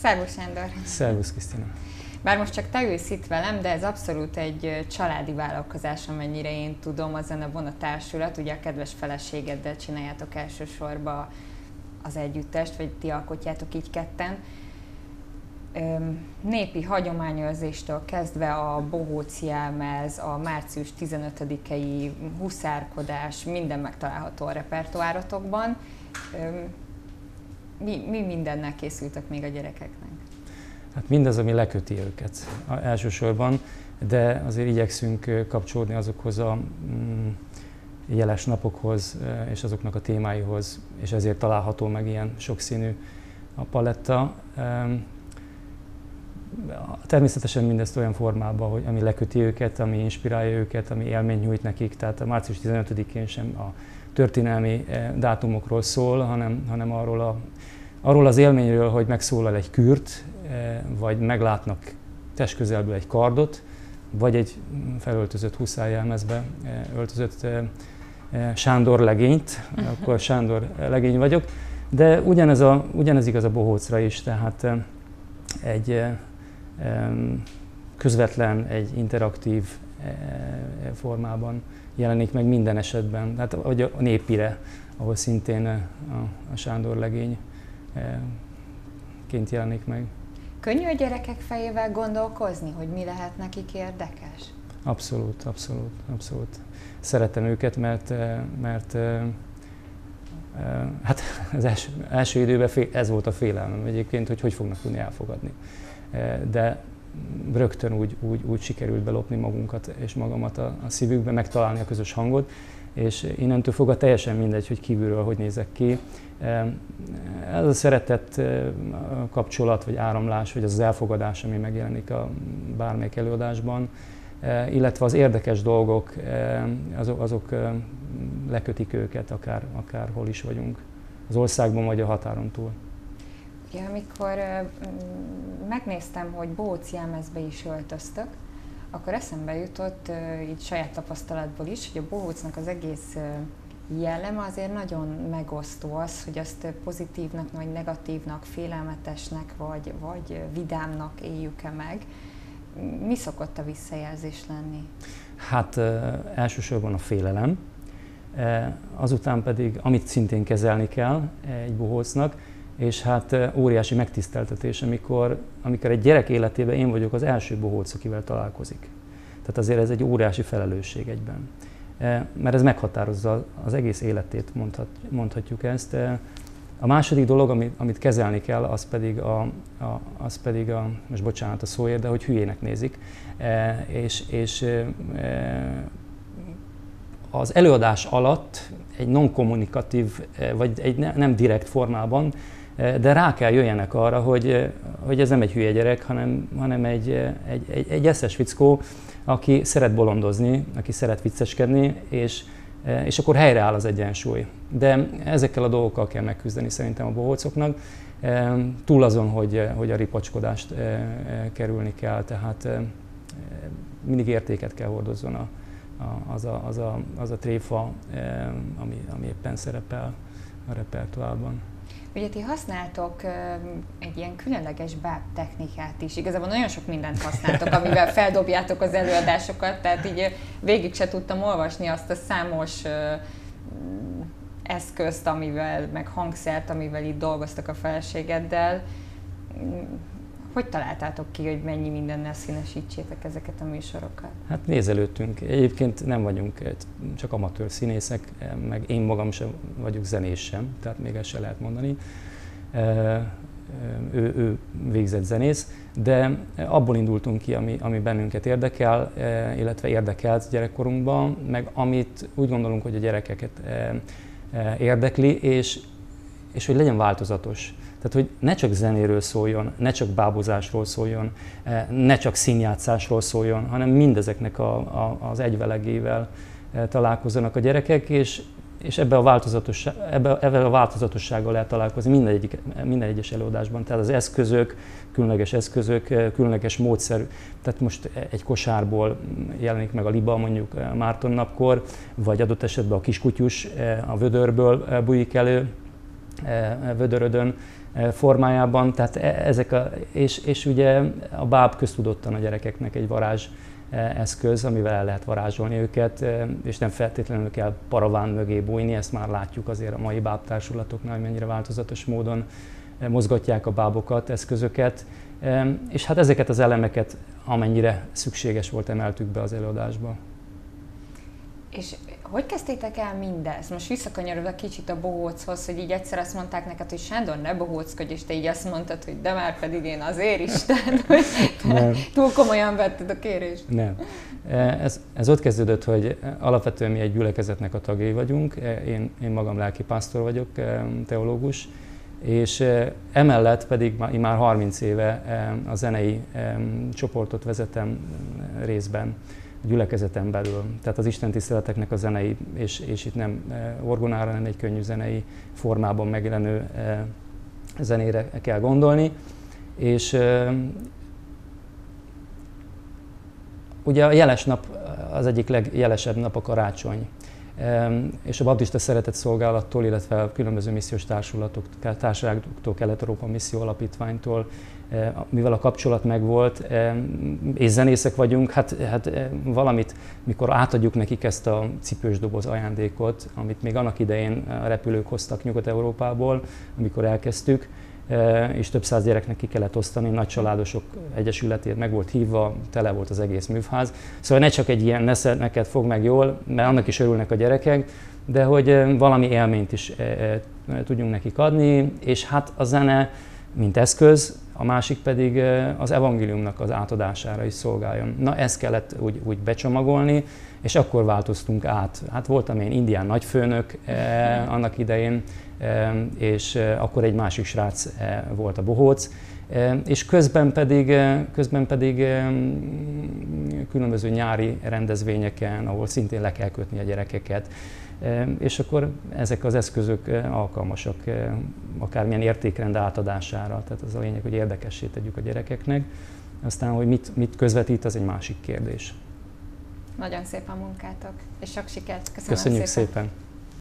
Szervusz Sándor! Szervusz Krisztina! Bár most csak te ülsz itt velem, de ez abszolút egy családi vállalkozás, amennyire én tudom, a Zenebona Társulat, ugye a kedves feleségeddel csináljátok elsősorban az együttest, vagy ti alkotjátok így ketten. Népi hagyományőrzéstől kezdve a bohóc jelmez, a március 15-i huszárkodás, minden megtalálható a repertoárotokban. Mi, mi mindennel készültek még a gyerekeknek? Hát mindaz, ami leköti őket elsősorban, de azért igyekszünk kapcsolódni azokhoz a mm, jeles napokhoz és azoknak a témáihoz, és ezért található meg ilyen sokszínű a paletta. Természetesen mindezt olyan formában, hogy ami leköti őket, ami inspirálja őket, ami élményt nyújt nekik. Tehát a március 15-én sem a történelmi dátumokról szól, hanem, hanem arról, a, arról az élményről, hogy megszólal egy kürt, vagy meglátnak testközelből egy kardot, vagy egy felöltözött huszájjelmezbe öltözött Sándor legényt, akkor Sándor legény vagyok, de ugyanez, a, ugyanez igaz a bohócra is, tehát egy közvetlen, egy interaktív formában jelenik meg minden esetben, tehát vagy a népire, ahol szintén a, a Sándor legény ként jelenik meg. Könnyű a gyerekek fejével gondolkozni, hogy mi lehet nekik érdekes? Abszolút, abszolút, abszolút. Szeretem őket, mert, mert hát az első, első időben ez volt a félelmem egyébként, hogy hogy fognak tudni elfogadni. De rögtön úgy, úgy, úgy sikerült belopni magunkat és magamat a, a szívükbe, megtalálni a közös hangot, és innentől fogva teljesen mindegy, hogy kívülről hogy nézek ki. Ez a szeretett kapcsolat, vagy áramlás, vagy az, az elfogadás, ami megjelenik a bármelyik előadásban, illetve az érdekes dolgok, azok, azok lekötik őket, akár, akár hol is vagyunk, az országban vagy a határon túl. Ja, amikor megnéztem, hogy Bóc jelmezbe is öltöztök, akkor eszembe jutott így saját tapasztalatból is, hogy a bohócnak az egész jelleme azért nagyon megosztó az, hogy azt pozitívnak, vagy negatívnak, félelmetesnek, vagy, vagy vidámnak éljük-e meg. Mi szokott a visszajelzés lenni? Hát elsősorban a félelem, azután pedig, amit szintén kezelni kell egy bohócnak, és hát óriási megtiszteltetés, amikor, amikor egy gyerek életében én vagyok az első bohóc, akivel találkozik. Tehát azért ez egy óriási felelősség egyben. Mert ez meghatározza az egész életét, mondhat, mondhatjuk ezt. A második dolog, amit, amit kezelni kell, az pedig, a, a, az pedig a, most bocsánat a szóért, de hogy hülyének nézik. És, és az előadás alatt egy non-kommunikatív, vagy egy nem direkt formában de rá kell jöjjenek arra, hogy, hogy ez nem egy hülye gyerek, hanem, hanem egy, egy, egy, egy eszes fickó, aki szeret bolondozni, aki szeret vicceskedni, és, és akkor helyreáll az egyensúly. De ezekkel a dolgokkal kell megküzdeni szerintem a bohócoknak, túl azon, hogy, hogy a ripacskodást kerülni kell, tehát mindig értéket kell hordozzon a, a, az, a, az, a, az a tréfa, ami, ami éppen szerepel a repertoárban. Ugye ti használtok egy ilyen különleges báb technikát is. Igazából nagyon sok mindent használtok, amivel feldobjátok az előadásokat, tehát így végig se tudtam olvasni azt a számos eszközt, amivel, meg hangszert, amivel itt dolgoztak a feleségeddel. Hogy találtátok ki, hogy mennyi mindennel színesítsétek ezeket a műsorokat? Hát nézelődtünk. Egyébként nem vagyunk csak amatőr színészek, meg én magam sem vagyok zenés sem, tehát még ezt se lehet mondani. Ő, ő végzett zenész, de abból indultunk ki, ami, ami bennünket érdekel, illetve érdekelt gyerekkorunkban, meg amit úgy gondolunk, hogy a gyerekeket érdekli, és, és hogy legyen változatos. Tehát, hogy ne csak zenéről szóljon, ne csak bábozásról szóljon, eh, ne csak színjátszásról szóljon, hanem mindezeknek a, a, az egyvelegével eh, találkozzanak a gyerekek, és, és ebbe a, változatos, ebbe, ebbe a változatossággal lehet találkozni minden, egyik, minden egyes előadásban. Tehát az eszközök, különleges eszközök, eh, különleges módszer. Tehát most egy kosárból jelenik meg a liba mondjuk Márton napkor, vagy adott esetben a kiskutyus a vödörből bújik elő, vödörödön, formájában, tehát e, ezek a, és, és ugye a báb köztudottan a gyerekeknek egy varázs eszköz, amivel el lehet varázsolni őket, és nem feltétlenül kell paraván mögé bújni, ezt már látjuk azért a mai bábtársulatoknál, hogy mennyire változatos módon mozgatják a bábokat, eszközöket, és hát ezeket az elemeket, amennyire szükséges volt, emeltük be az előadásba. És hogy kezdtétek el mindezt? Most visszakanyarodva kicsit a bohóchoz, hogy így egyszer azt mondták neked, hogy Sándor, ne bohóckodj, és te így azt mondtad, hogy de már pedig én azért Isten, hogy túl komolyan vetted a kérést. Nem. Ez, ez ott kezdődött, hogy alapvetően mi egy gyülekezetnek a tagjai vagyunk. Én, én magam lelkipásztor vagyok, teológus, és emellett pedig én már 30 éve a zenei csoportot vezetem részben gyülekezeten belül. Tehát az Isten tiszteleteknek a zenei, és, és itt nem orgonára, hanem egy könnyű zenei formában megjelenő zenére kell gondolni. És ugye a jeles nap az egyik legjelesebb nap a karácsony és a baptista szeretett szolgálattól, illetve a különböző missziós társulatok, társaságoktól, Kelet-Európa Misszió Alapítványtól, mivel a kapcsolat megvolt, és zenészek vagyunk, hát, hát valamit, mikor átadjuk nekik ezt a cipős doboz ajándékot, amit még annak idején a repülők hoztak Nyugat-Európából, amikor elkezdtük, és több száz gyereknek ki kellett osztani, nagy családosok egyesületét meg volt hívva, tele volt az egész művház. Szóval ne csak egy ilyen nesze neked fog meg jól, mert annak is örülnek a gyerekek, de hogy valami élményt is tudjunk nekik adni, és hát a zene, mint eszköz, a másik pedig az evangéliumnak az átadására is szolgáljon. Na ezt kellett úgy, úgy becsomagolni, és akkor változtunk át. Hát voltam én indián nagyfőnök eh, annak idején, eh, és akkor egy másik srác eh, volt a bohóc, eh, és közben pedig, eh, közben pedig eh, különböző nyári rendezvényeken, ahol szintén le kell kötni a gyerekeket, és akkor ezek az eszközök eh, alkalmasak eh, akármilyen értékrend átadására. Tehát az a lényeg, hogy érdekessé tegyük a gyerekeknek. Aztán, hogy mit, mit közvetít, az egy másik kérdés. Nagyon szép a munkátok, és sok sikert. Köszönöm Köszönjük szépen. szépen.